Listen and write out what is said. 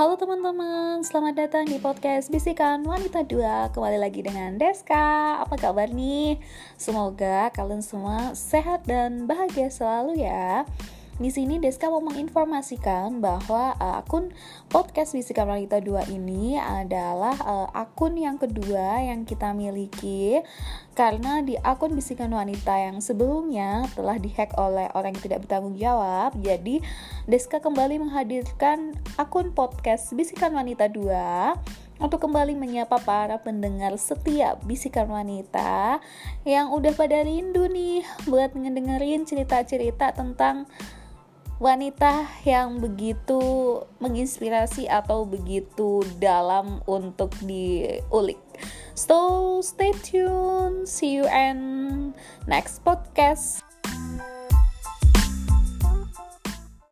Halo teman-teman, selamat datang di podcast Bisikan Wanita 2 Kembali lagi dengan Deska. Apa kabar nih? Semoga kalian semua sehat dan bahagia selalu ya di sini Deska mau menginformasikan bahwa uh, akun podcast Bisikan Wanita 2 ini adalah uh, akun yang kedua yang kita miliki karena di akun Bisikan Wanita yang sebelumnya telah dihack oleh orang yang tidak bertanggung jawab. Jadi Deska kembali menghadirkan akun podcast Bisikan Wanita 2 untuk kembali menyapa para pendengar setiap bisikan wanita yang udah pada rindu nih buat ngedengerin cerita-cerita tentang wanita yang begitu menginspirasi atau begitu dalam untuk diulik. So stay tuned, see you and next podcast.